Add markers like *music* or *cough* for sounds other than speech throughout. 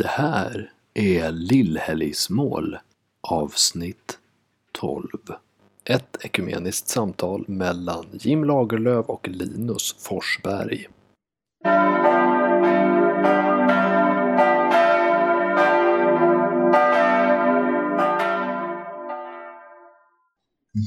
Det här är Lillhelgsmål avsnitt 12. Ett ekumeniskt samtal mellan Jim Lagerlöf och Linus Forsberg.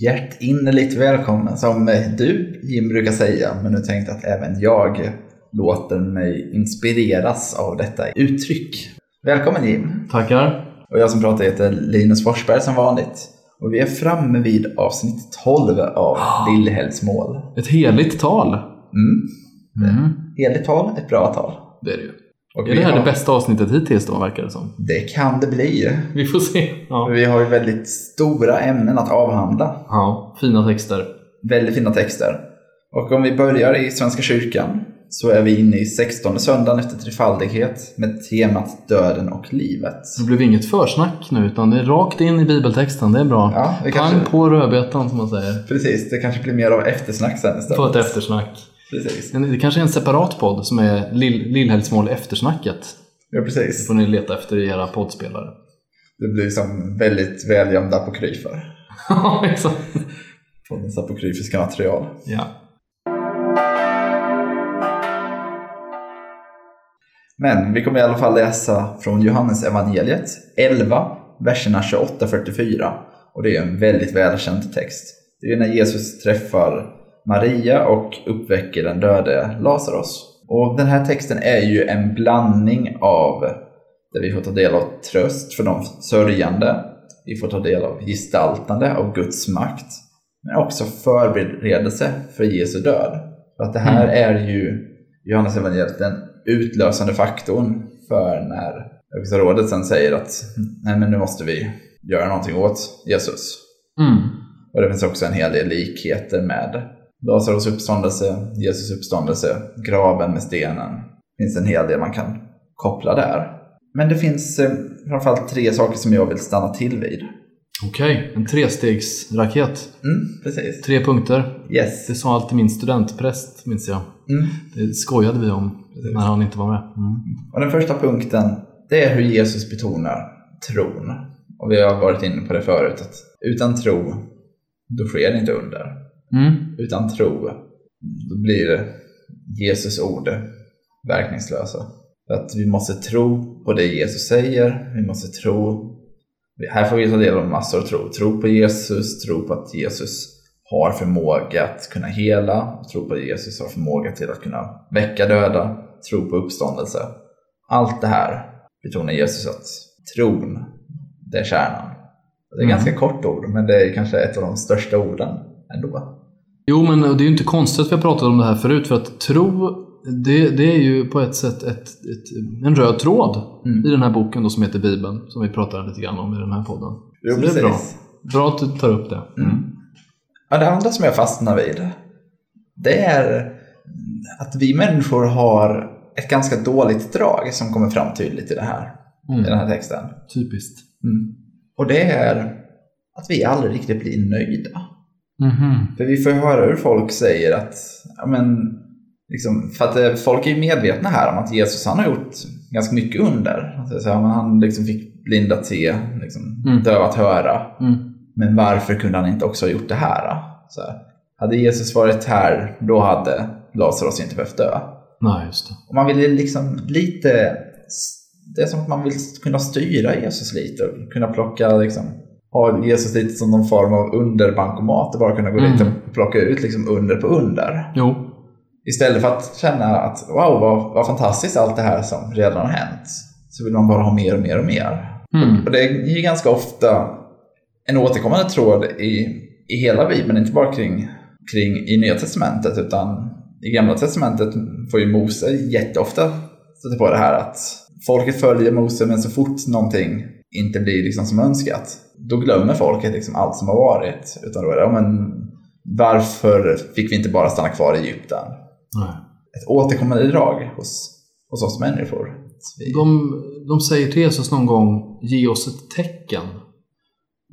Hjärtinnerligt välkommen som du Jim brukar säga, men nu tänkte jag att även jag låter mig inspireras av detta uttryck. Välkommen Jim! Tackar. Och jag som pratar heter Linus Forsberg som vanligt. Och vi är framme vid avsnitt 12 av *gasps* Lillhelgsmål. Ett heligt tal. Mm. Mm. Heligt tal, ett bra tal. Det är det ju. Och Är det här har- det bästa avsnittet hittills då, verkar det som? Det kan det bli. *laughs* Vi får se. Ja. Vi har ju väldigt stora ämnen att avhandla. ja. Fina texter. Väldigt fina texter. Och om vi börjar i Svenska kyrkan så är vi inne i 16 söndagen efter trefaldighet med temat döden och livet. Det blev inget försnack nu, utan det är rakt in i bibeltexten. Det är bra. Ja, det Pang kanske, på rödbetan, som man säger. precis. Det kanske blir mer av eftersnack sen Få istället. ett eftersnack. Precis. Det kanske är en separat podd som är Lill- Lillhelgsmål eftersnacket. Ja, Det precis. får ni leta efter i era poddspelare. Det blir som väldigt välgömda apokryfer. *laughs* Ja, exakt. Poddens apokryfiska material. Ja. Men vi kommer i alla fall läsa från Johannes evangeliet 11, verserna 28-44. Och det är en väldigt välkänd text. Det är när Jesus träffar Maria och uppväcker den döde Lazarus. Och den här texten är ju en blandning av där vi får ta del av tröst för de sörjande. Vi får ta del av gestaltande av Guds makt. Men också förberedelse för Jesu död. För att det här är ju Johannes evangeliet den utlösande faktorn för när Högsta rådet sen säger att nej men nu måste vi göra någonting åt Jesus. Mm. Och det finns också en hel del likheter med Lazarus uppståndelse, Jesus uppståndelse, graven med stenen. Det finns en hel del man kan koppla där. Men det finns eh, framförallt tre saker som jag vill stanna till vid. Okej, en trestegsraket. Mm, precis. Tre punkter. Yes. Det sa alltid min studentpräst, minns jag. Mm. Det skojade vi om när han inte var med. Mm. Och den första punkten, det är hur Jesus betonar tron. Och vi har varit inne på det förut, att utan tro, då sker det inte under. Mm. Utan tro, då blir Jesus ord verkningslösa. För att vi måste tro på det Jesus säger, vi måste tro här får vi ta del av massor av tro. Tro på Jesus, tro på att Jesus har förmåga att kunna hela, tro på Jesus har förmåga till att kunna väcka döda, tro på uppståndelse. Allt det här betonar Jesus att tron, det är kärnan. Det är Mm. ganska kort ord, men det är kanske ett av de största orden ändå. Jo, men det är ju inte konstigt att vi har pratat om det här förut, för att tro, det, det är ju på ett sätt ett, ett, en röd tråd Mm. i den här boken då, som heter Bibeln, som vi pratar lite grann om i den här podden. Jo, Så det är bra. precis. Bra att du tar upp det. Mm. Ja, det andra som jag fastnar vid, det är att vi människor har ett ganska dåligt drag som kommer fram tydligt i, det här, i den Mm. här texten. Typiskt. Mm. Och det är att vi aldrig riktigt blir nöjda. Mhm. För vi får höra hur folk säger att, ja men, liksom, för att eh, folk är ju medvetna här om att Jesus han har gjort ganska mycket under. Att är så men han liksom fick blinda se, liksom, Mm. dövat höra. Mm. Men varför kunde han inte också ha gjort det här? Så här, hade Jesus varit här, då hade Lazarus inte behövt dö. Nej, just det. Och man vill ju liksom lite... Det är som att man vill kunna styra Jesus lite och kunna plocka liksom, ha Jesus lite som någon form av underbankomat och bara kunna gå dit Mm. och plocka ut liksom under på under. Jo. Istället för att känna att wow, vad, vad fantastiskt allt det här som redan har hänt. Så vill man bara ha mer och mer och mer. Mm. Och det är ju ganska ofta en återkommande tråd i, i hela Bibeln, inte bara kring, kring i Nya Testamentet, utan i Gamla Testamentet får ju Mose jätteofta stöta på det här att folket följer Mose, men så fort någonting inte blir liksom som önskat, då glömmer folket liksom allt som har varit. Utan då är det, ja, men varför fick vi inte bara stanna kvar i Egypten? Nej. Ett återkommande drag hos, hos oss människor. Vi- De, de säger till Jesus någon gång, ge oss ett tecken.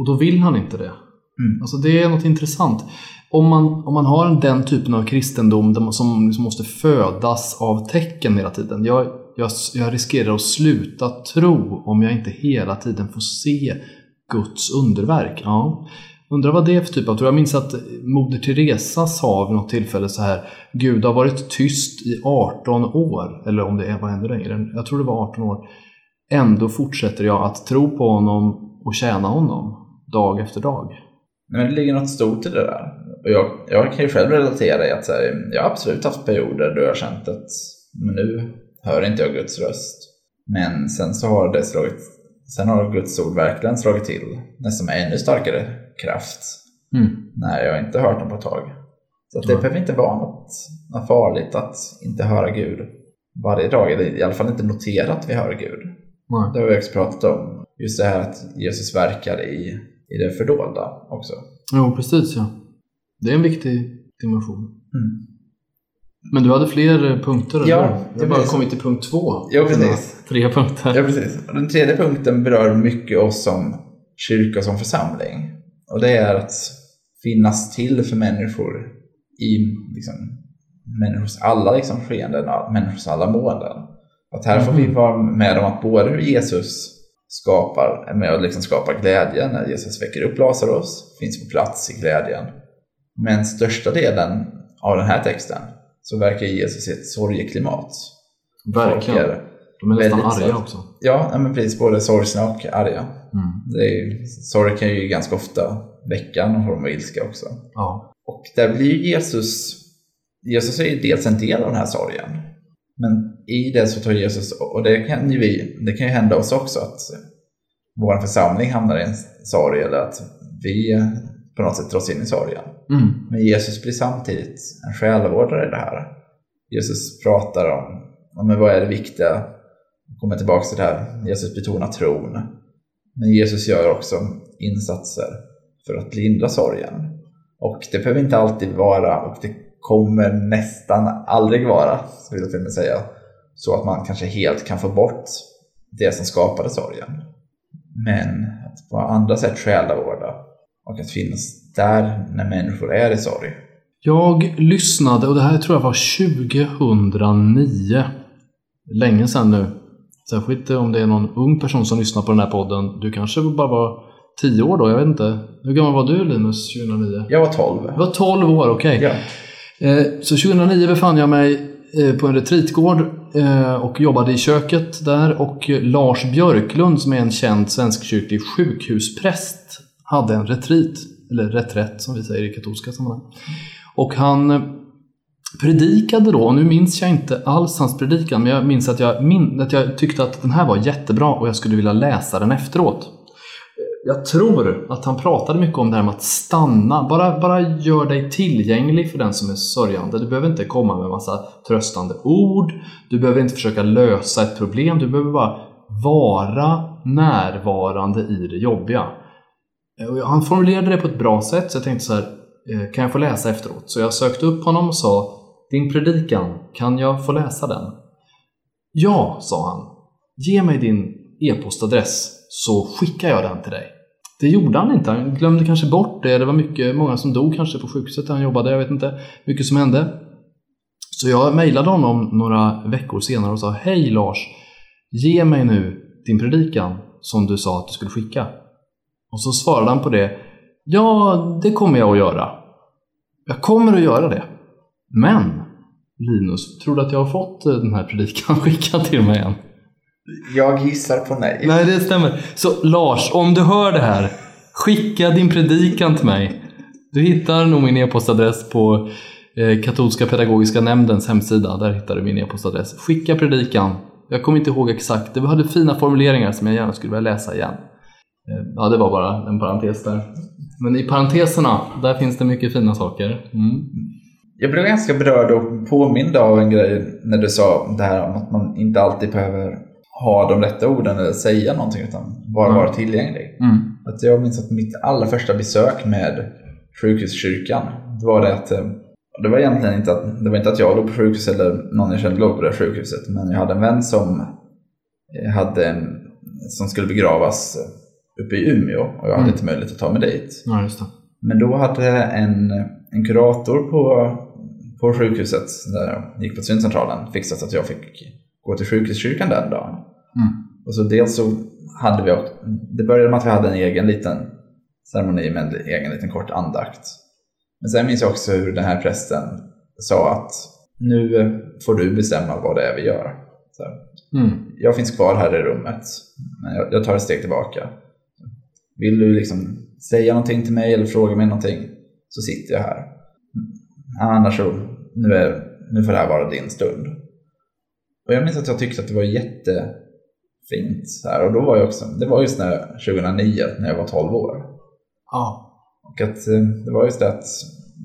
Och då vill han inte det. Mm. Alltså det är något intressant. Om man, om man har den typen av kristendom man, som liksom måste födas av tecken hela tiden. Jag, Jag, jag riskerar att sluta tro om jag inte hela tiden får se Guds underverk. Ja. Undrar vad det är för typ av tro. Jag minns att Moder Teresa sa vid något tillfälle så här. Gud har varit tyst i 18 år. Eller om det var ännu längre. Jag tror det var 18 år. Ändå fortsätter jag att tro på honom och tjäna honom. Dag efter dag. Men det ligger något stort i det där. Och jag, jag kan ju själv relatera i att här, jag har absolut haft perioder då jag har känt att men nu hör inte jag Guds röst. Men sen så har det slagit, sen har Guds ord verkligen slagit till nästan med ännu starkare kraft. Mm. När jag inte hört dem på ett tag. Så det Ja. behöver inte vara något, något farligt att inte höra Gud varje dag. Eller i alla fall inte notera att vi hör Gud. Nej. Det har vi också pratat om. Just det här att Jesus verkar i, i det fördolda också. Jo, precis ja. Det är en viktig dimension. Mm. Men du hade fler eh, punkter? Ja, eller? det Jag har bara precis. kommit till punkt två. Ja, precis. Tre punkter. Ja, precis. Och den tredje punkten berör mycket oss som kyrka som församling. Och det är att finnas till för människor i liksom, människors alla liksom, skeenden, människors alla måenden. Att här får vi Mhm. vara med om att både hur Jesus skapar, med och liksom skapar glädje när Jesus väcker upp Lazarus, finns på plats i glädjen. Men största delen av den här texten så verkar Jesus i ett sorgeklimat. Verkligen. Folk är- De är nästan arga sorg. också. Ja, men precis. Både sorgsna och arga. Mm. Det är, ju- sorg kan ju ganska ofta väcka någon form av ilska också. Ja. Och där blir Jesus, Jesus är ju dels en del av den här sorgen. Men i det så tar Jesus, och det kan ju, vi, det kan ju hända oss också att vår församling hamnar i en sorg eller att vi på något sätt dras in i sorgen. Mm. Men Jesus blir samtidigt en själavårdare i det här. Jesus pratar om, om vad är det viktiga? Kommer tillbaka till det här. Jesus betonar tron. Men Jesus gör också insatser för att lindra sorgen. Och det behöver inte alltid vara, och det kommer nästan aldrig vara, så vill jag till och med säga, så att man kanske helt kan få bort det som skapade sorgen. Men att på andra sätt själavårda och att finnas där när människor är i sorg. Jag lyssnade, och det här tror jag var 2009. Länge sedan nu. Särskilt om det är någon ung person som lyssnar på den här podden. Du kanske bara var 10 år då, jag vet inte. Hur gammal var du Linus 2009? Jag var 12. Du var 12 år, okej. Ja. Eh, Så 2009 befann jag mig Eh, på en retreatgård eh, och jobbade i köket där och Lars Björklund som är en känd svenskkyrklig sjukhuspräst hade en retreat, eller reträtt som vi säger i katolska sammanhang. Och han eh, predikade då, och nu minns jag inte alls hans predikan, men jag minns att jag, min, att jag tyckte att den här var jättebra och jag skulle vilja läsa den efteråt. Jag tror att han pratade mycket om det här med att stanna. Bara, bara gör dig tillgänglig för den som är sörjande. Du behöver inte komma med massa tröstande ord. Du behöver inte försöka lösa ett problem. Du behöver bara vara närvarande i det jobbiga. Han formulerade det på ett bra sätt så jag tänkte så här, eh, kan jag få läsa efteråt? Så jag sökte upp honom och sa, din predikan, kan jag få läsa den? Ja, sa han. Ge mig din e-postadress så skickar jag den till dig. Det gjorde han inte. Han glömde kanske bort det. Det var mycket, många som dog kanske på sjukhuset där han jobbade. Jag vet inte mycket som hände. Så jag mejlade honom några veckor senare och sa Hej Lars! Ge mig nu din predikan som du sa att du skulle skicka. Och så svarade han på det Ja, det kommer jag att göra. Jag kommer att göra det. Men Linus, tror du att jag har fått den här predikan *laughs* skickad till mig än? Jag gissar på nej. Nej, det stämmer. Så Lars, om du hör det här, skicka din predikan till mig. Du hittar nog min e-postadress på eh, Katolska pedagogiska nämndens hemsida. Där hittar du min e-postadress. Skicka predikan. Jag kommer inte ihåg exakt. Det hade fina formuleringar som jag gärna skulle vilja läsa igen. Eh, ja, det var bara en parentes där. Men i parenteserna, där finns det mycket fina saker. Mm. Jag blev ganska berörd och påmind av en grej när du sa det här om att man inte alltid behöver ha de rätta orden eller säga någonting utan bara Mm. vara tillgänglig. Mm. Att jag minns att mitt allra första besök med sjukhuskyrkan, det var det att eh, det var egentligen inte att, det var inte att jag låg på sjukhus eller någon jag kände låg på det sjukhuset, men jag hade en vän som eh, hade som skulle begravas eh, uppe i Umeå och jag hade Mm. inte möjlighet att ta mig dit. Ja. Men då hade en, en kurator på, på sjukhuset där jag gick på syncentralen fixat att jag fick gå till sjukhuskyrkan den dagen. Mm. Och så dels så hade vi också, det började med att vi hade en egen liten ceremoni med en egen liten kort andakt. Men sen minns jag också hur den här prästen sa att nu får du bestämma vad det är vi gör. Så, Mm. jag finns kvar här i rummet, men jag, jag tar ett steg tillbaka. Vill du liksom säga någonting till mig eller fråga mig någonting så sitter jag här. Annars så, nu, är, nu får det här vara din stund. Och jag minns att jag tyckte att det var jättefint. Så här. Och då var jag också, det var just när, 2009 när jag var 12 år. Ja. Och att eh, det var just det att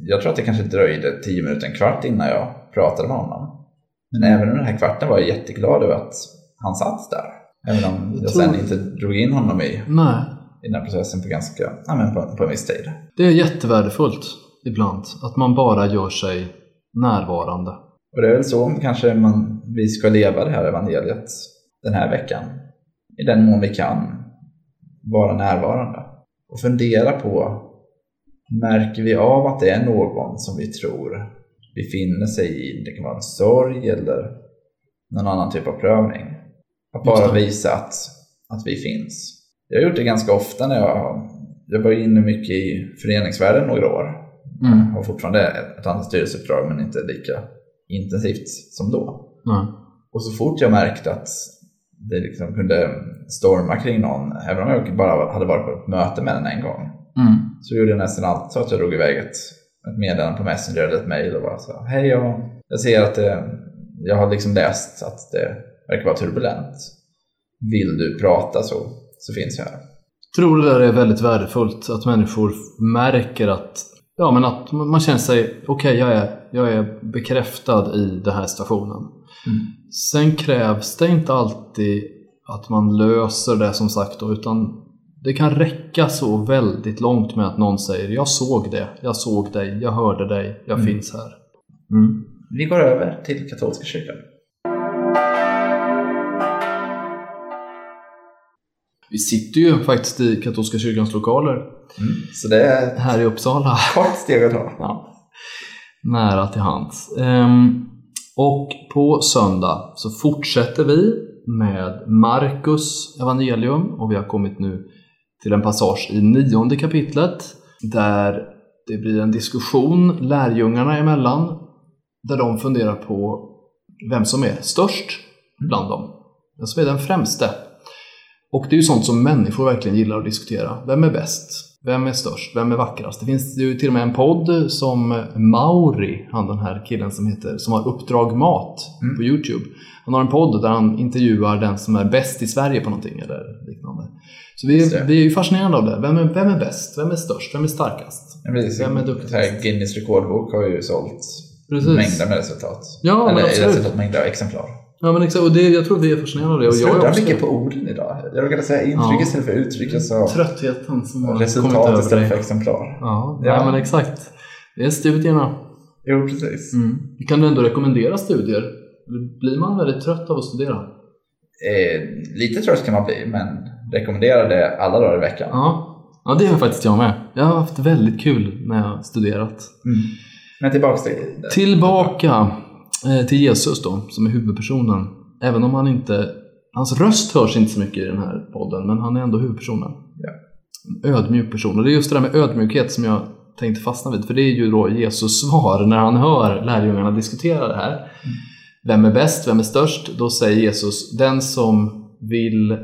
jag tror att det kanske dröjde 10 minuter, en kvart innan jag pratade med honom. Men även under den här kvarten var jag jätteglad över att han satt där. Även om jag, Jag sen tror- inte drog in honom i, Nej. i den här processen på ganska, ja men på, på en viss tid. Det är jättevärdefullt ibland. Att man bara gör sig närvarande. Och det är väl så kanske man, vi ska leva det här evangeliet den här veckan. I den mån vi kan vara närvarande. Och fundera på, märker vi av att det är någon som vi tror befinner sig i, det kan vara en sorg eller någon annan typ av prövning. Att bara visa att, att vi finns. Jag har gjort det ganska ofta när jag, jag var inne mycket i föreningsvärlden några år. Mm. Jag har fortfarande ett annat styrelseuppdrag men inte lika intensivt som då. Nej. Och så fort jag märkte att det liksom kunde storma kring någon, även om jag bara hade varit på ett möte med den en gång, Mm. så gjorde jag nästan alltid så att jag drog iväg ett, ett meddelande på Messenger eller ett mail och bara sa Hej, jag, jag ser att det, jag har liksom läst att det verkar vara turbulent. Vill du prata så, så finns jag här. tror det där är väldigt värdefullt. Att människor märker att, ja, men att man känner sig, okej jag, är, jag är bekräftad i den här situationen. Sen krävs det inte alltid att man löser det som sagt då, utan det kan räcka så väldigt långt med att någon säger jag såg det, jag såg dig, jag hörde dig, jag Mm. finns här. Mm. Vi går över till katolska kyrkan. Vi sitter ju faktiskt i katolska kyrkans lokaler Mm. Så det är här i Uppsala. kort steg att ta. *laughs* Ja. Nära till hands. Ehm, och på söndag så fortsätter vi med Markus evangelium och vi har kommit nu till en passage i nionde kapitlet där det blir en diskussion lärjungarna emellan där de funderar på vem som är störst bland dem. Vem som är den främste. Och det är ju sånt som människor verkligen gillar att diskutera. Vem är bäst? Vem är störst? Vem är vackrast? Det finns ju till och med en podd som Mauri, han den här killen som heter, som har Uppdrag Mat Mm. på Youtube. Han har en podd där han intervjuar den som är bäst i Sverige på någonting eller liknande. Så vi är, vi är ju fascinerade av det. Vem är, vem är bäst? Vem är störst? Vem är starkast? Ja, precis. Vem är duktigast? Guinness rekordbok har ju sålt Precis. mängder med resultat. Ja, men Eller absolut. resultat, mängder av exemplar. Ja men exakt, och det, jag tror vi är fascinerade av det. Och jag är också mycket på orden idag. Jag råkade säga intryck Ja. istället för uttryck. Sa tröttheten som har kommit resultat istället för exemplar. Ja, Ja. Nej, men exakt. Det är studierna. Jo, precis. Mm. Kan du ändå rekommendera studier? Blir man väldigt trött av att studera? Eh, lite trött kan man bli, men rekommenderar det alla dagar i veckan. Ja. ja, det har faktiskt jag med. Jag har haft väldigt kul när jag har studerat. Mm. Men tillbaks till... Tillbaka eh, till Jesus då, som är huvudpersonen. Även om han inte... Hans röst hörs inte så mycket i den här podden, men han är ändå huvudpersonen. Ja. En ödmjuk person. Och det är just det där med ödmjukhet som jag tänkte fastna vid. För det är ju då Jesus svar när han hör lärjungarna diskutera det här. Vem är bäst? Vem är störst? Då säger Jesus, den som vill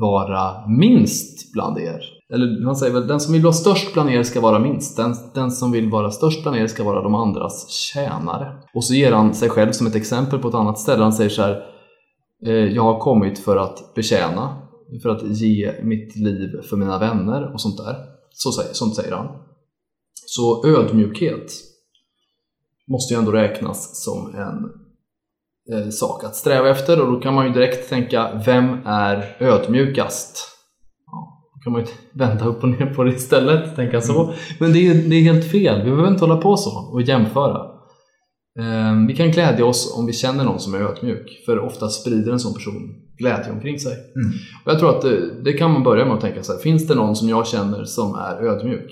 vara minst bland er. Eller han säger väl, den som vill vara störst bland er ska vara minst. Den, den som vill vara störst bland er ska vara de andras tjänare. Och så ger han sig själv som ett exempel på ett annat ställe. Han säger så här, eh, jag har kommit för att betjäna, för att ge mitt liv för mina vänner och sånt där. Så sånt säger han. Så ödmjukhet måste ju ändå räknas som en eh, sak att sträva efter och då kan man ju direkt tänka, vem är ödmjukast? Då kan man ju *laughs* vända upp och ner på det istället, tänka så. Men det är, det är helt fel, vi behöver inte hålla på så och jämföra. Eh, vi kan glädja oss om vi känner någon som är ödmjuk, för ofta sprider en sån person glädje omkring sig. Mm. Och jag tror att det, det kan man börja med att tänka så här, finns det någon som jag känner som är ödmjuk?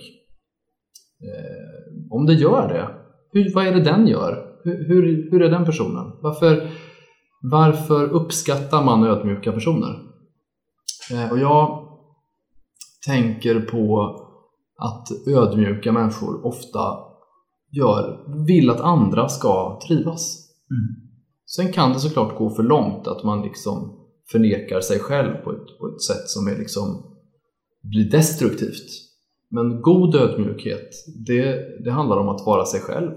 Eh, om det gör det, hur, vad är det den gör? Hur, hur, hur är den personen? Varför Varför uppskattar man ödmjuka personer? Eh, och jag tänker på att ödmjuka människor ofta gör, vill att andra ska trivas. Mm. Sen kan det såklart gå för långt att man liksom förnekar sig själv på ett, på ett sätt som är liksom blir destruktivt. Men god ödmjukhet, det, det handlar om att vara sig själv.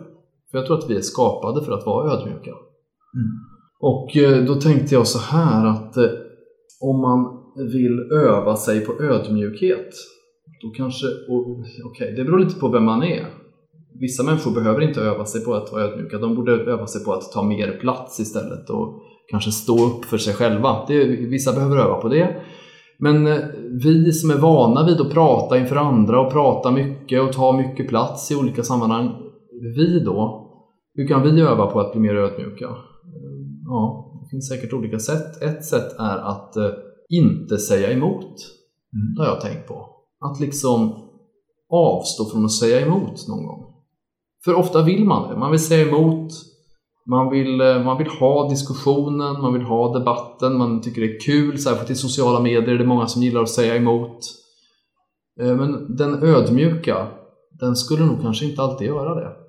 För jag tror att vi är skapade för att vara ödmjuka. Mm. Och eh, då tänkte jag så här att eh, om man vill öva sig på ödmjukhet, då kanske, okej, okay, det beror lite på vem man är. Vissa människor behöver inte öva sig på att vara ödmjuka, de borde öva sig på att ta mer plats istället och kanske stå upp för sig själva. Det, vissa behöver öva på det. Men eh, vi som är vana vid att prata inför andra och prata mycket och ta mycket plats i olika sammanhang, vi då, hur kan vi öva på att bli mer ödmjuka? Ja, det finns säkert olika sätt. Ett sätt är att eh, inte säga emot. Mm. Det har jag tänkt på. Att liksom avstå från att säga emot någon gång. För ofta vill man det. Man vill säga emot, man vill, eh, man vill ha diskussionen, man vill ha debatten, man tycker det är kul. Särskilt i sociala medier är det många som gillar att säga emot. Eh, men den ödmjuka, den skulle nog kanske inte alltid göra det.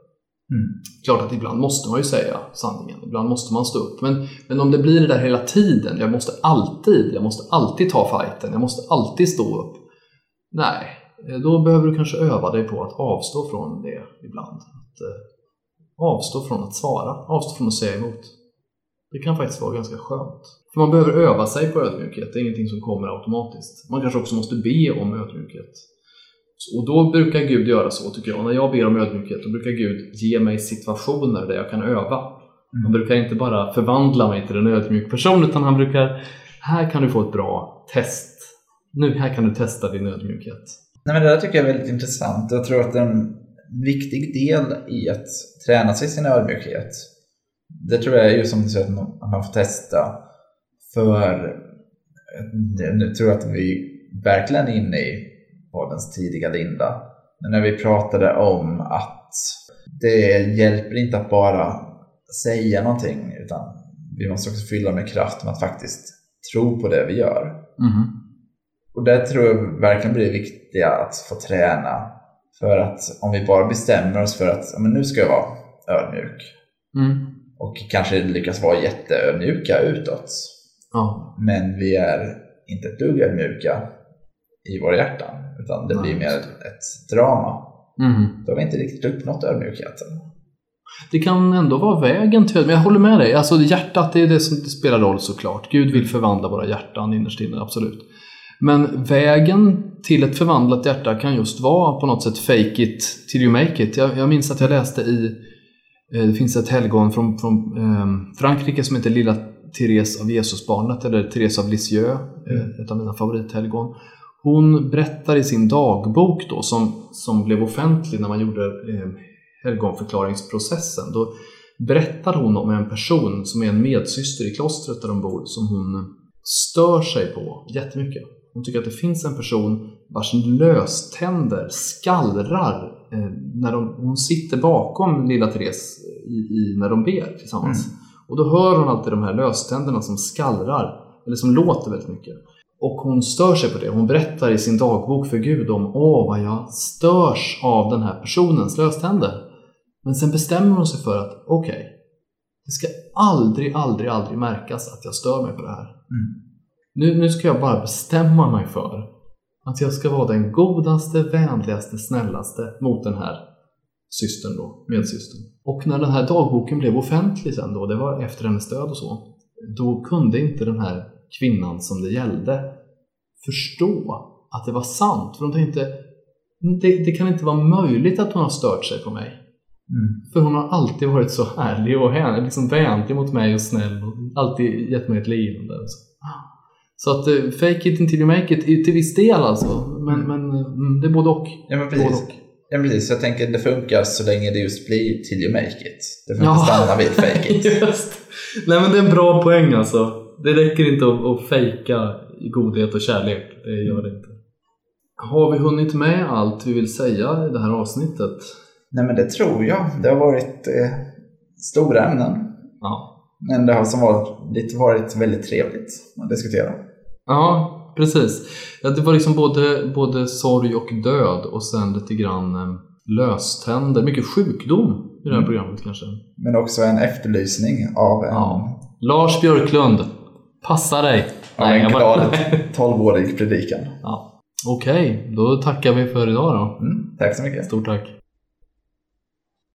Mm. Klart att ibland måste man ju säga sanningen, ibland måste man stå upp. Men, men om det blir det där hela tiden, jag måste alltid, jag måste alltid ta fighten, jag måste alltid stå upp. Nej, eh, då behöver du kanske öva dig på att avstå från det ibland. Att, eh, avstå från att svara, avstå från att säga emot. Det kan faktiskt vara ganska skönt. För man behöver öva sig på ödmjukhet, det är ingenting som kommer automatiskt. Man kanske också måste be om ödmjukhet. Och då brukar Gud göra så tycker jag. När jag ber om ödmjukhet, då brukar Gud ge mig situationer där jag kan öva. Han brukar inte bara förvandla mig till en ödmjuk person, utan han brukar, här kan du få ett bra test. Nu, här kan du testa din ödmjukhet. Nej, men det där tycker jag är väldigt intressant. Jag tror att en viktig del i att träna sig sin ödmjukhet, det tror jag är ju som du säger att man får testa. För nu tror jag att vi verkligen är inne i poddens tidiga linda. När vi pratade om att det hjälper inte att bara säga någonting utan vi måste också fylla med kraft med att faktiskt tro på det vi gör. Mm. Och det tror jag verkligen blir viktigt att få träna. För att om vi bara bestämmer oss för att men nu ska jag vara ödmjuk Mm. och kanske lyckas vara jätteödmjuka utåt. Ja. Men vi är inte ett dugg ödmjuka i våra hjärtan. Utan det blir mer ett drama. Mm. Då har vi inte riktigt uppnått ödmjukheten. Det kan ändå vara vägen till men jag håller med dig. Alltså hjärtat det är det som spelar roll såklart. Gud vill förvandla våra hjärtan innerst inne, absolut. Men vägen till ett förvandlat hjärta kan just vara på något sätt fake it till you make it. Jag, jag minns att jag läste i, eh, det finns ett helgon från, från eh, Frankrike som heter Lilla Therese av Jesusbarnet, eller Therese av Lisieux, eh, ett av mina favorithelgon. Hon berättar i sin dagbok då, som, som blev offentlig när man gjorde eh, helgonförklaringsprocessen. Då berättar hon om en person som är en medsyster i klostret där de bor som hon stör sig på jättemycket. Hon tycker att det finns en person vars löständer skallrar eh, när de, hon sitter bakom lilla Therese i, i, när de ber tillsammans. Mm. Och då hör hon alltid de här löständerna som skallrar, eller som låter väldigt mycket. Och hon stör sig på det. Hon berättar i sin dagbok för Gud om Åh, vad jag störs av den här personens löständer. Men sen bestämmer hon sig för att okej, okay, det ska aldrig, aldrig, aldrig märkas att jag stör mig på det här. Mm. Nu, nu ska jag bara bestämma mig för att jag ska vara den godaste, vänligaste, snällaste mot den här systern då, medsystern. Och när den här dagboken blev offentlig sen då, det var efter hennes död och så, då kunde inte den här kvinnan som det gällde förstå att det var sant. För hon tänkte, det, det kan inte vara möjligt att hon har stört sig på mig. Mm. För hon har alltid varit så härlig och hän, liksom vänlig mot mig och snäll och alltid gett mig ett leende. Så. så att uh, fake it until you make it, till viss del alltså. Men, Mm. men mm, det är både och. Ja, men Både precis. och. Ja, precis. Jag tänker det funkar så länge det just blir till you make it. Det får Ja. inte stanna vid fake it. *laughs* Just. Nej men det är en bra poäng alltså. Det räcker inte att, att fejka godhet och kärlek. Det gör det inte. Har vi hunnit med allt vi vill säga i det här avsnittet? Nej, men det tror jag. Det har varit eh, stora ämnen. Ja. Men det har som vanligt varit väldigt trevligt att diskutera. Ja, precis. Ja, det var liksom både, både sorg och död och sen lite grann eh, löständer. Mycket sjukdom i det här programmet kanske. Men också en efterlysning av en, Ja. Lars Björklund, passa dig! Nej, en glad 12-årig predikan. ja. Okej, då tackar vi för idag då. Mm, tack så mycket. Stort tack.